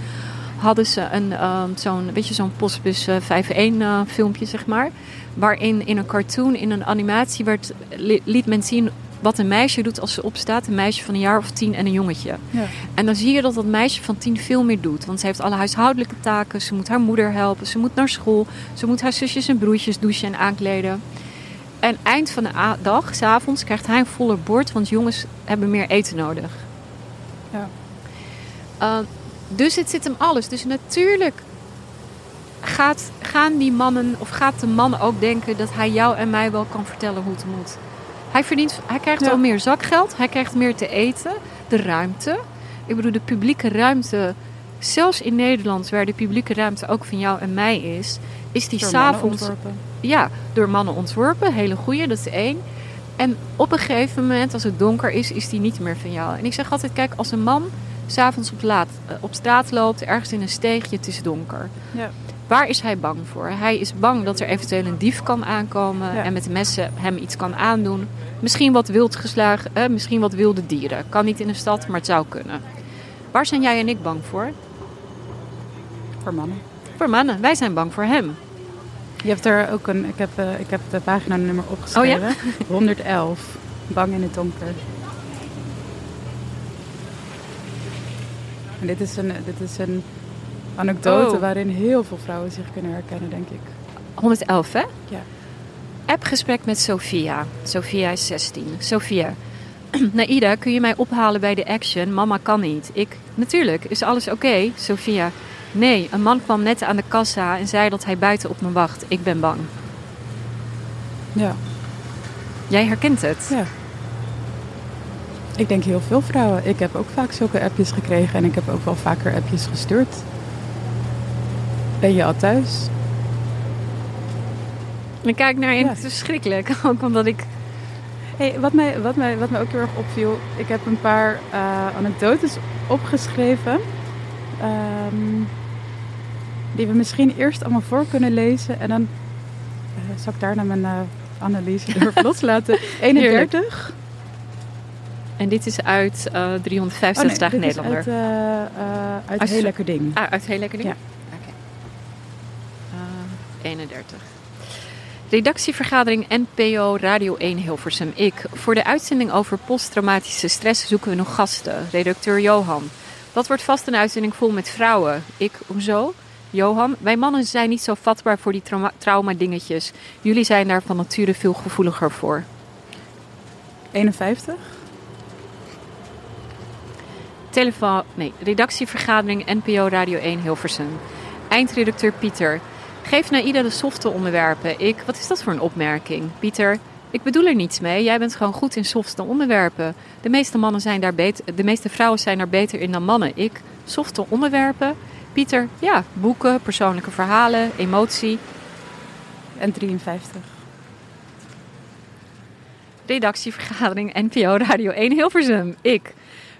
Hadden ze een, um, zo'n, weet je, zo'n postbus uh, 5-1 uh, filmpje, zeg maar. Waarin in een cartoon, in een animatie, werd, li- liet men zien wat een meisje doet als ze opstaat. Een meisje van een jaar of tien en een jongetje. Ja. En dan zie je dat dat meisje van tien veel meer doet. Want ze heeft alle huishoudelijke taken. Ze moet haar moeder helpen. Ze moet naar school. Ze moet haar zusjes en broertjes douchen en aankleden. En eind van de dag, s'avonds, krijgt hij een voller bord. Want jongens hebben meer eten nodig. Ja. Uh, dus het zit hem alles. Dus natuurlijk gaat, gaan die mannen, of gaat de man ook denken dat hij jou en mij wel kan vertellen hoe het moet. Hij, verdient, hij krijgt Ja. al meer zakgeld, hij krijgt meer te eten, de ruimte. Ik bedoel, de publieke ruimte, zelfs in Nederland, waar de publieke ruimte ook van jou en mij is, is die s'avonds ja, door mannen ontworpen. Hele goeie, dat is één. En op een gegeven moment, als het donker is, is die niet meer van jou. En ik zeg altijd, kijk, als een man s'avonds op, laat, eh, op straat loopt, ergens in een steegje, het is donker. Ja. Waar is hij bang voor? Hij is bang dat er eventueel een dief kan aankomen Ja. en met messen hem iets kan aandoen. Misschien wat wild geslagen, eh, misschien wat wilde dieren. Kan niet in de stad, maar het zou kunnen. Waar zijn jij en ik bang voor? Voor mannen. Voor mannen. Wij zijn bang voor hem. Je hebt er ook een, ik heb, uh, ik heb de paginanummer opgeschreven. Oh 111. Bang in het donker. En dit is een, dit is een anekdote Oh. waarin heel veel vrouwen zich kunnen herkennen, denk ik. 111, hè? Ja. Appgesprek met Sophia. Sophia is 16. Sophia. Naida, kun je mij ophalen bij de action? Mama kan niet. Ik, natuurlijk. Is alles oké? Sophia. Nee, een man kwam net aan de kassa en zei dat hij buiten op me wacht. Ik ben bang. Ja. Jij herkent het? Ja. Ik denk heel veel vrouwen. Ik heb ook vaak zulke appjes gekregen en ik heb ook wel vaker appjes gestuurd. Ben je al thuis? Ik kijk naar je Ja. het is verschrikkelijk. Ook omdat ik... Hey, wat, mij, wat, mij, wat mij ook heel erg opviel, ik heb een paar eh, anekdotes opgeschreven. ehm, die we misschien eerst allemaal voor kunnen lezen. En dan eh, zal ik daarna mijn eh, analyse erop loslaten. 31. En dit is uit eh 365 Oh, nee, dagen Nederlander. Uit, uit Uit- Heel Lekker Ding. Ah, uit heel lekker ding? Ja. Oké. Eh, 31. Redactievergadering NPO Radio 1 Hilversum. Ik. Voor de uitzending over posttraumatische stress zoeken we nog gasten. Redacteur Johan. Dat wordt vast een uitzending vol met vrouwen. Ik. Hoezo? Johan, wij mannen zijn niet zo vatbaar voor die trauma, trauma-dingetjes. Jullie zijn daar van nature veel gevoeliger voor. 51. Telefoon, nee, redactievergadering NPO Radio 1 Hilversum. Eindredacteur Pieter. Geef Naida de softe onderwerpen. Ik, wat is dat voor een opmerking? Pieter, ik bedoel er niets mee. Jij bent gewoon goed in softe onderwerpen. De meeste, mannen zijn daar beter, de meeste vrouwen zijn daar beter in dan mannen. Ik, softe onderwerpen. Pieter, ja, boeken, persoonlijke verhalen, emotie. En 53. Redactievergadering NPO Radio 1 Hilversum. Ik.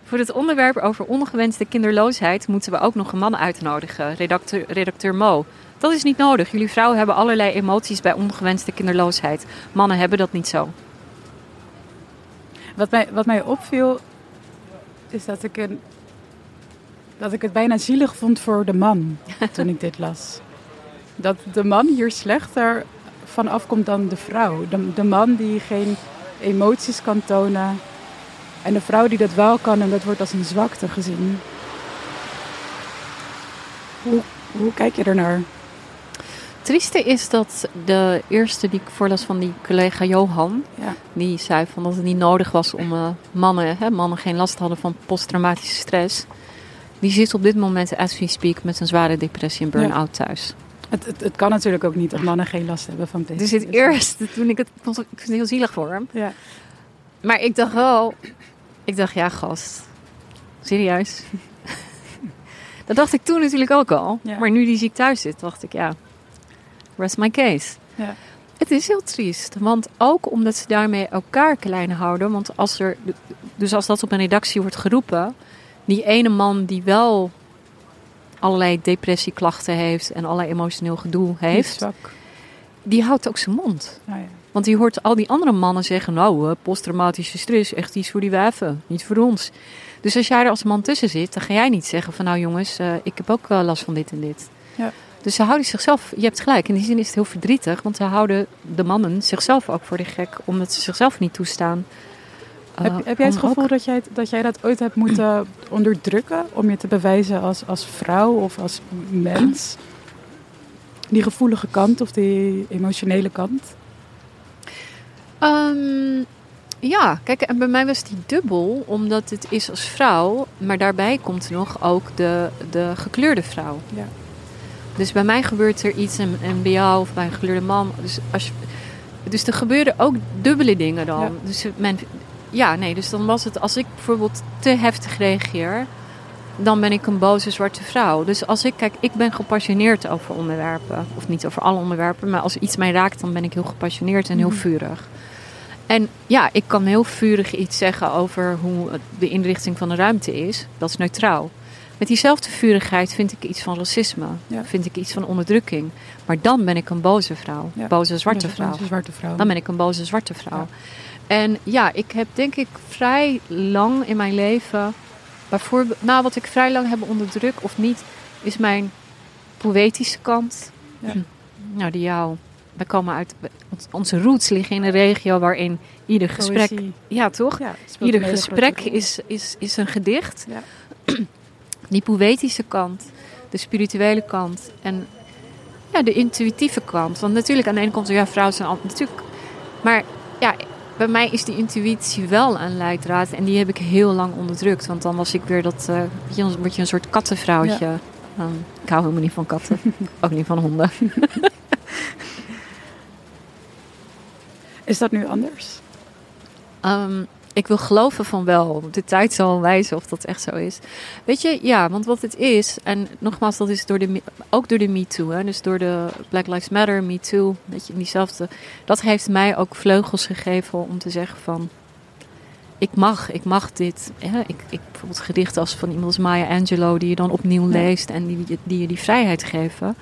Voor het onderwerp over ongewenste kinderloosheid moeten we ook nog een man uitnodigen. Redacteur, redacteur Mo. Dat is niet nodig. Jullie vrouwen hebben allerlei emoties bij ongewenste kinderloosheid. Mannen hebben dat niet zo. Wat mij, wat mij opviel, is dat ik, een, dat ik het bijna zielig vond voor de man toen ik dit las. Dat de man hier slechter van afkomt dan de vrouw. De, de man die geen emoties kan tonen. En de vrouw die dat wel kan en dat wordt als een zwakte gezien. Hoe, hoe kijk je ernaar? trieste is dat de eerste die ik voorlas van die collega Johan... Ja. die zei van dat het niet nodig was om eh, mannen... Hè, mannen geen last hadden van posttraumatische stress... die zit op dit moment, as we speak... met een zware depressie en burn-out thuis. Het, het, het kan natuurlijk ook niet dat mannen geen last hebben van PTSD. Dus het eerste, toen ik het... Ik vond het ik vond het heel zielig voor hem. Ja. Maar ik dacht wel... Ik dacht, ja gast. Serieus? dat dacht ik toen natuurlijk ook al. Ja. Maar nu die ziek thuis zit, dacht ik, ja... Rest my case. Ja. Het is heel triest, want ook omdat ze daarmee elkaar klein houden. Want als er, dus als dat op een redactie wordt geroepen, die ene man die wel allerlei depressieklachten heeft en allerlei emotioneel gedoe heeft, die houdt ook zijn mond. Nou ja. Want je hoort al die andere mannen zeggen, nou, eh, posttraumatische stress, echt iets voor die wijven, niet voor ons. Dus als jij er als man tussen zit, dan ga jij niet zeggen van, nou jongens, eh, ik heb ook wel last van dit en dit. Ja. Dus ze houden zichzelf, je hebt gelijk, in die zin is het heel verdrietig, want ze houden de mannen zichzelf ook voor de gek, omdat ze zichzelf niet toestaan. eh, Heb, heb jij het ook- gevoel dat, jij, dat jij dat ooit hebt moeten onderdrukken om je te bewijzen als, als vrouw of als mens? Die gevoelige kant of die emotionele kant? Ehm, ja, kijk, en bij mij was die dubbel, omdat het is als vrouw, maar daarbij komt nog ook de, de gekleurde vrouw. Ja. Dus bij mij gebeurt er iets en, en bij jou of bij een gekleurde man. Dus, als dus er gebeuren ook dubbele dingen dan. Ja. Dus men, ja, nee, dus dan was het als ik bijvoorbeeld te heftig reageer, dan ben ik een boze zwarte vrouw. Dus als ik, kijk, ik ben gepassioneerd over onderwerpen. Of niet over alle onderwerpen, maar als iets mij raakt, dan ben ik heel gepassioneerd en heel Mhm. vurig. En ja, ik kan heel vurig iets zeggen over hoe de inrichting van de ruimte is. Dat is neutraal. Met diezelfde vurigheid vind ik iets van racisme. Ja. Vind ik iets van onderdrukking. Maar dan ben ik een boze vrouw. Ja. Boze zwarte vrouw. Een zwarte vrouw. Dan ben ik een boze zwarte vrouw. Ja. En ja, ik heb denk ik vrij lang in mijn leven... Bijvoorbeeld, nou, wat ik vrij lang heb onderdrukt of niet... is mijn poëtische kant. Ja. Hm. Nou, die jou... We komen uit... Onze roots liggen in een regio waarin ieder gesprek... Ja, toch? Ja, Ieder gesprek is, is, is een gedicht. Ja. Die poëtische kant, de spirituele kant en ja, de intuïtieve kant. Want natuurlijk aan de ene kant, ja, vrouwen zijn altijd natuurlijk. Maar ja, bij mij is die intuïtie wel een leidraad. En die heb ik heel lang onderdrukt. Want dan was ik weer dat... Uh, je, word je een soort kattenvrouwtje. Um, ik hou helemaal niet van katten. Ook niet van honden. is dat nu anders? Um, ik wil geloven van wel. De tijd zal wijzen of dat echt zo is. Weet je, ja, want wat het is, en nogmaals, dat is door de, ook door de MeToo, hè, dus door de Black Lives Matter, MeToo, weet je, diezelfde. Dat heeft mij ook vleugels gegeven om te zeggen van, ik mag, ik mag dit. Hè, ik, ik, bijvoorbeeld gedichten als van iemand als Maya Angelou, die je dan opnieuw leest en die, die je die vrijheid geven.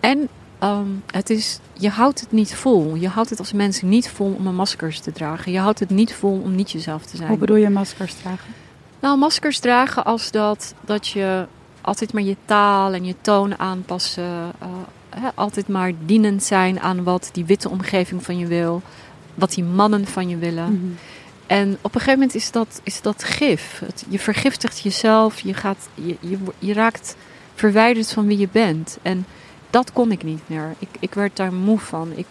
En Ehm, het is, je houdt het niet vol. Je houdt het als mensen niet vol om een maskers te dragen. Je houdt het niet vol om niet jezelf te zijn. Hoe bedoel je maskers dragen? Nou, maskers dragen als dat, dat je altijd maar je taal en je toon aanpassen. Uh, altijd maar dienend zijn aan wat die witte omgeving van je wil. Wat die mannen van je willen. Mhm. En op een gegeven moment is dat, is dat gif. je vergiftigt jezelf. Je, gaat, je, je, je raakt verwijderd van wie je bent. En dat kon ik niet meer. Ik, ik werd daar moe van. Ik,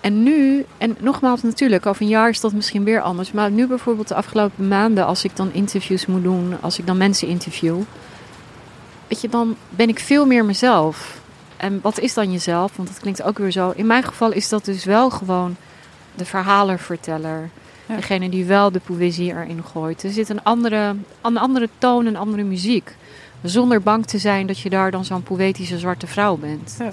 en nu, en nogmaals natuurlijk, over een jaar is dat misschien weer anders. Maar nu bijvoorbeeld de afgelopen maanden, als ik dan interviews moet doen, als ik dan mensen interview, weet je, dan ben ik veel meer mezelf. En wat is dan jezelf? Want dat klinkt ook weer zo. In mijn geval is dat dus wel gewoon de verhalenverteller. Ja. Degene die wel de poëzie erin gooit. Er zit een andere, een andere toon, een andere muziek. Zonder bang te zijn dat je daar dan zo'n poëtische zwarte vrouw bent. Ja.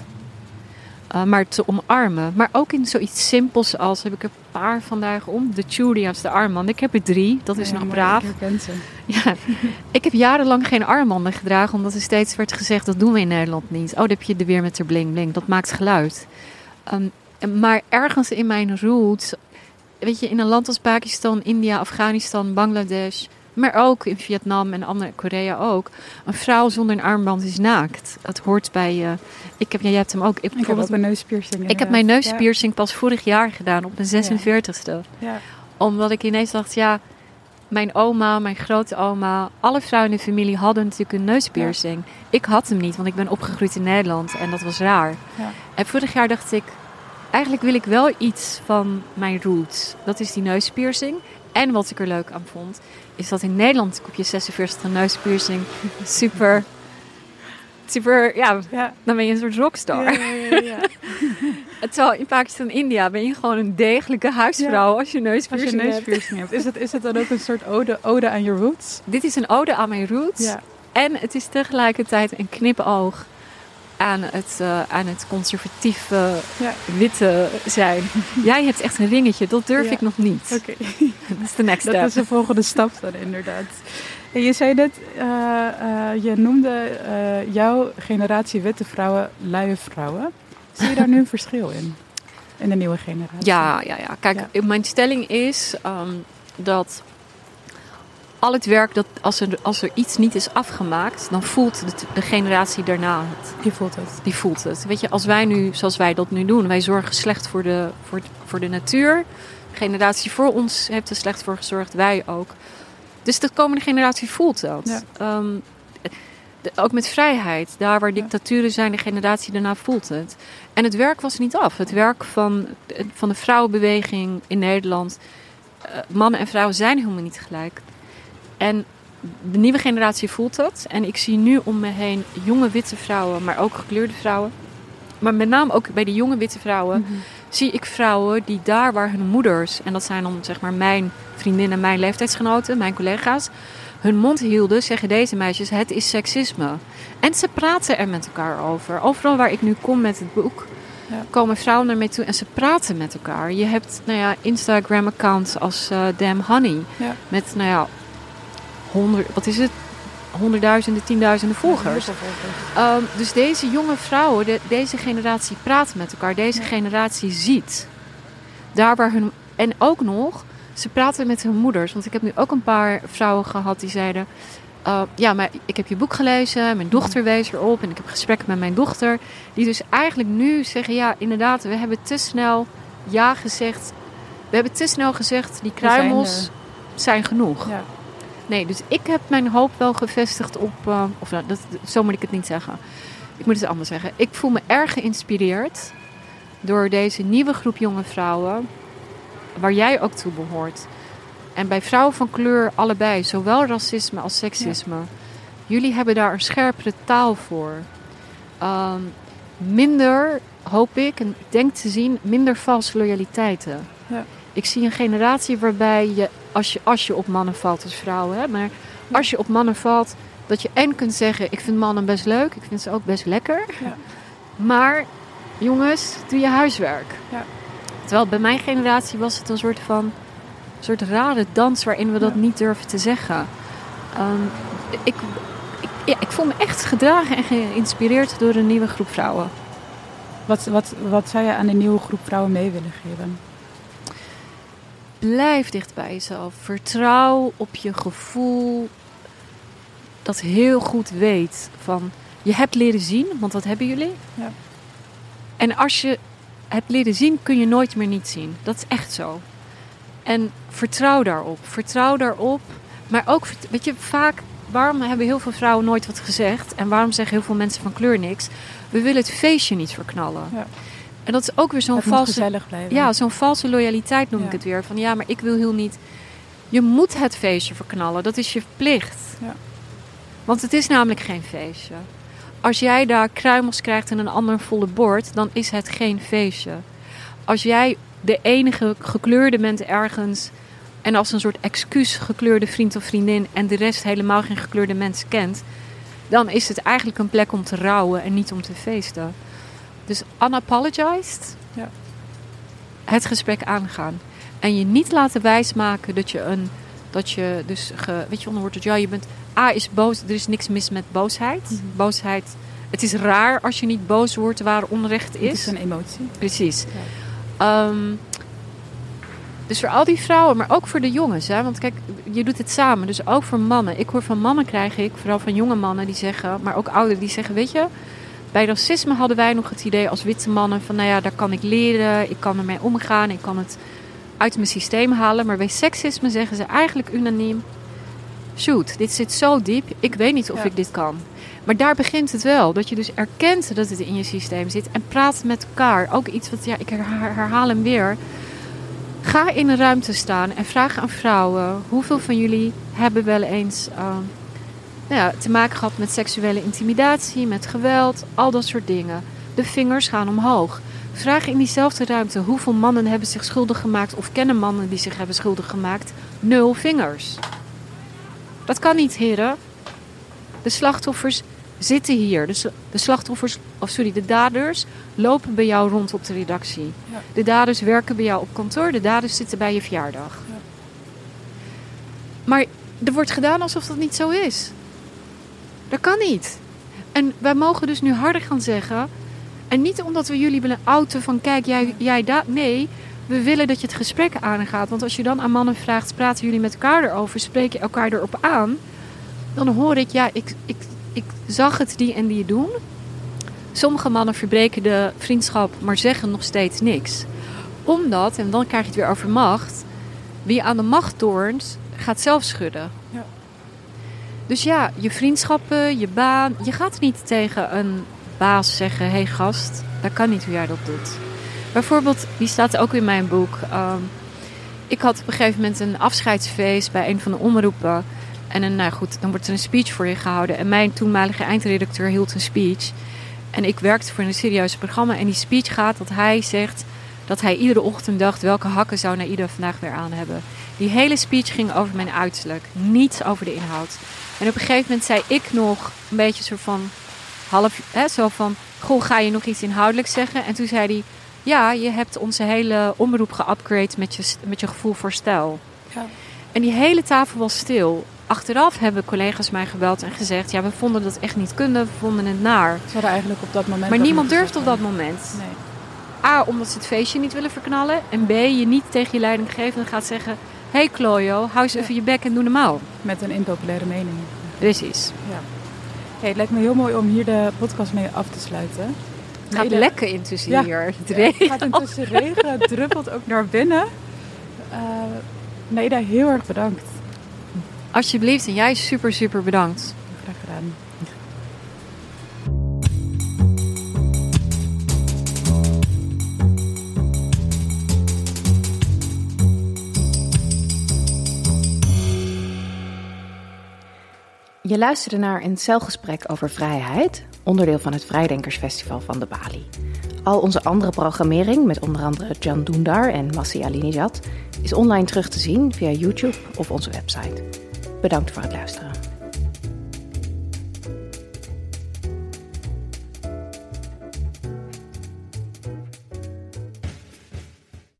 Uh, maar te omarmen. Maar ook in zoiets simpels als, heb ik een paar vandaag om, de Julia's, de armbanden. Ik heb er drie, dat is nog braaf. Ik ze. Ja, ik heb jarenlang geen armbanden gedragen, omdat er steeds werd gezegd, dat doen we in Nederland niet. Oh, dan heb je er weer met de bling bling, dat maakt geluid. Um, maar ergens in mijn roots, weet je, in een land als Pakistan, India, Afghanistan, Bangladesh maar ook in Vietnam en andere Korea ook. Een vrouw zonder een armband is naakt. Dat hoort bij je. Uh, ik heb, ja, jij hebt hem ook. Ik, ik heb ook mijn neuspiercing. Ik heb mijn neuspiercing pas vorig jaar gedaan, op mijn 46ste. Ja. Omdat ik ineens dacht, ja, mijn oma, mijn grote oma, alle vrouwen in de familie hadden natuurlijk een neuspiercing. Ik had hem niet, want ik ben opgegroeid in Nederland en dat was raar. En vorig jaar dacht ik, eigenlijk wil ik wel iets van mijn roots. Dat is die neuspiercing. En wat ik er leuk aan vond, is dat in Nederland op je 46e neuspiercing super, super, ja, ja, dan ben je een soort rockstar. Ja, ja, ja, Terwijl in Pakistan en India ben je gewoon een degelijke huisvrouw als je neuspiercing, als je neuspiercing hebt. Is het, is het dan ook een soort ode, ode aan je roots? Dit is een ode aan mijn roots. En het is tegelijkertijd een knipoog aan het, uh, aan het conservatieve witte zijn. Jij hebt echt een ringetje, dat durf ik nog niet. Oké. dat is de next step. Dat is de volgende stap dan inderdaad. En je zei net, uh, uh, je noemde jouw generatie witte vrouwen luie vrouwen. Zie je daar nu een verschil in? In de nieuwe generatie? Ja, ja, ja. Kijk, mijn stelling is um, dat al het werk dat als er, als er iets niet is afgemaakt, dan voelt de, de, generatie daarna het. Die voelt het. Die voelt het. Weet je, als wij nu, zoals wij dat nu doen, wij zorgen slecht voor de, voor, voor de natuur. De generatie voor ons heeft er slecht voor gezorgd, wij ook. Dus de komende generatie voelt dat. Ehm, ook met vrijheid. Daar waar dictaturen zijn, de generatie daarna voelt het. En het werk was niet af. Het werk van, van de vrouwenbeweging in Nederland. Uh, mannen en vrouwen zijn helemaal niet gelijk. En de nieuwe generatie voelt dat. En ik zie nu om me heen jonge witte vrouwen, maar ook gekleurde vrouwen. Maar met name ook bij de jonge witte vrouwen mhm. zie ik vrouwen die daar waar hun moeders, en dat zijn dan zeg maar mijn vriendinnen, mijn leeftijdsgenoten, mijn collega's, hun mond hielden, zeggen deze meisjes: het is seksisme. En ze praten er met elkaar over. Overal waar ik nu kom met het boek, ja. komen vrouwen naar mij toe en ze praten met elkaar. Je hebt nou ja, Instagram-accounts als uh, Damn Honey. Met nou ja, honderd, wat is het? Honderdduizenden, tienduizenden volgers. Um, dus deze jonge vrouwen, de, deze generatie praat met elkaar. Deze generatie ziet. Daar waar hun. En ook nog, ze praten met hun moeders. Want ik heb nu ook een paar vrouwen gehad die zeiden. Uh, ja, maar ik heb je boek gelezen, mijn dochter wees erop en ik heb gesprekken met mijn dochter. Die dus eigenlijk nu zeggen, ja, inderdaad, we hebben te snel ja gezegd. We hebben te snel gezegd, die kruimels zijn, zijn, genoeg. Ja. Nee, dus ik heb mijn hoop wel gevestigd op. Uh, of nou, dat, zo moet ik het niet zeggen. Ik moet het anders zeggen. Ik voel me erg geïnspireerd door deze nieuwe groep jonge vrouwen, waar jij ook toe behoort. En bij vrouwen van kleur allebei, zowel racisme als seksisme. Jullie hebben daar een scherpere taal voor. Ehm, minder, hoop ik, en ik denk te zien, minder valse loyaliteiten. Ja. Ik zie een generatie waarbij je als, je, als je op mannen valt als vrouw, hè, maar als je op mannen valt, dat je en kunt zeggen: Ik vind mannen best leuk, ik vind ze ook best lekker. Ja. Maar jongens, doe je huiswerk. Ja. Terwijl bij mijn generatie was het een soort van een soort rare dans waarin we dat Ja. niet durven te zeggen. Ehm, ik, ik, ja, ik voel me echt gedragen en geïnspireerd door een nieuwe groep vrouwen. Wat, wat, wat zou je aan de nieuwe groep vrouwen mee willen geven? Blijf dicht bij jezelf. Vertrouw op je gevoel. Dat heel goed weet van je hebt leren zien, want wat hebben jullie? Ja. En als je hebt leren zien, kun je nooit meer niet zien. Dat is echt zo. En vertrouw daarop. Vertrouw daarop. Maar ook, weet je, vaak, waarom hebben heel veel vrouwen nooit wat gezegd? En waarom zeggen heel veel mensen van kleur niks? We willen het feestje niet verknallen. Ja. En dat is ook weer zo'n valse gezellig blijven. ja, zo'n valse loyaliteit noem Ja. ik het weer. Van ja, maar ik wil heel niet. Je moet het feestje verknallen. Dat is je plicht. Ja. Want het is namelijk geen feestje. Als jij daar kruimels krijgt en een ander volle bord, dan is het geen feestje. Als jij de enige gekleurde bent ergens en als een soort excuus gekleurde vriend of vriendin en de rest helemaal geen gekleurde mensen kent, dan is het eigenlijk een plek om te rouwen en niet om te feesten. Dus unapologized, Ja. het gesprek aangaan. En je niet laten wijsmaken dat je een, dat je dus, ge, weet je, onderwoord dat ja, je bent, A is boos, er is niks mis met boosheid. Mhm. Boosheid, het is raar als je niet boos wordt waar onrecht Het is. is een emotie. Precies. Ehm, dus voor al die vrouwen, maar ook voor de jongens. Hè? Want kijk, je doet het samen. Dus ook voor mannen. Ik hoor van mannen krijg ik, vooral van jonge mannen die zeggen, maar ook ouderen die zeggen, weet je, bij racisme hadden wij nog het idee als witte mannen van, nou ja, daar kan ik leren, ik kan ermee omgaan, ik kan het uit mijn systeem halen. Maar bij seksisme zeggen ze eigenlijk unaniem, shoot, dit zit zo diep, ik weet niet of Ja. ik dit kan. Maar daar begint het wel. Dat je dus erkent dat het in je systeem zit. En praat met elkaar. Ook iets wat, ja, ik her- herhaal hem weer. Ga in een ruimte staan en vraag aan vrouwen. Hoeveel van jullie hebben wel eens ehm, nou ja, te maken gehad met seksuele intimidatie, met geweld, al dat soort dingen. De vingers gaan omhoog. Vraag in diezelfde ruimte hoeveel mannen hebben zich schuldig gemaakt of kennen mannen die zich hebben schuldig gemaakt. Nul vingers. Dat kan niet, heren. De slachtoffers zitten hier. Dus de slachtoffers, of sorry, de daders lopen bij jou rond op de redactie. Ja. De daders werken bij jou op kantoor. De daders zitten bij je verjaardag. Ja. Maar er wordt gedaan alsof dat niet zo is. Dat kan niet. En wij mogen dus nu harder gaan zeggen. En niet omdat we jullie willen outen van kijk, jij, jij dat. Nee, we willen dat je het gesprek aangaat. Want als je dan aan mannen vraagt, praten jullie met elkaar erover? Spreek je elkaar erop aan? Dan hoor ik, ja, ik, ik, ik zag het die en die doen. Sommige mannen verbreken de vriendschap, maar zeggen nog steeds niks. Omdat, en dan krijg je het weer over macht, wie aan de macht toornt, gaat zelf schudden. Ja. Dus ja, je vriendschappen, je baan. Je gaat niet tegen een baas zeggen: hé hey gast, dat kan niet hoe jij dat doet. Bijvoorbeeld, die staat ook in mijn boek. ehm, ik had op een gegeven moment een afscheidsfeest bij een van de omroepen. En een, nou goed, dan wordt er een speech voor je gehouden. En mijn toenmalige eindredacteur hield een speech. En ik werkte voor een serieus programma. En die speech gaat dat hij zegt dat hij iedere ochtend dacht... welke hakken zou Naida vandaag weer aan hebben. Die hele speech ging over mijn uiterlijk. Niets over de inhoud. En op een gegeven moment zei ik nog een beetje soort van... half, hè, zo van... goh, ga je nog iets inhoudelijks zeggen? En toen zei hij... ja, je hebt onze hele omroep geupgrade met je, met je gevoel voor stijl. Ja. En die hele tafel was stil. Achteraf hebben collega's mij gebeld en gezegd... ja, we vonden dat echt niet kunnen, we vonden het naar. Ze hadden eigenlijk op dat moment... Maar niemand durft op dat moment. Nee. A, omdat ze het feestje niet willen verknallen. En B, je niet tegen je leidinggevende gaat zeggen... Hé hey Klojo, hou eens even je bek en doe normaal. Met een impopulaire mening. Precies. Ja. Hey, het lijkt me heel mooi om hier de podcast mee af te sluiten. Het gaat lekker intussen Ja. hier. Het Ja, regent. Het gaat intussen regen, het druppelt ook naar binnen. Uh, Neda, heel erg bedankt. Alsjeblieft. En jij super, super bedankt. Graag gedaan. Je luisterde naar een celgesprek over vrijheid, onderdeel van het Vrijdenkersfestival van de Bali. Al onze andere programmering, met onder andere Jan Doendar en Massi Alinejad, is online terug te zien via YouTube of onze website. Bedankt voor het luisteren.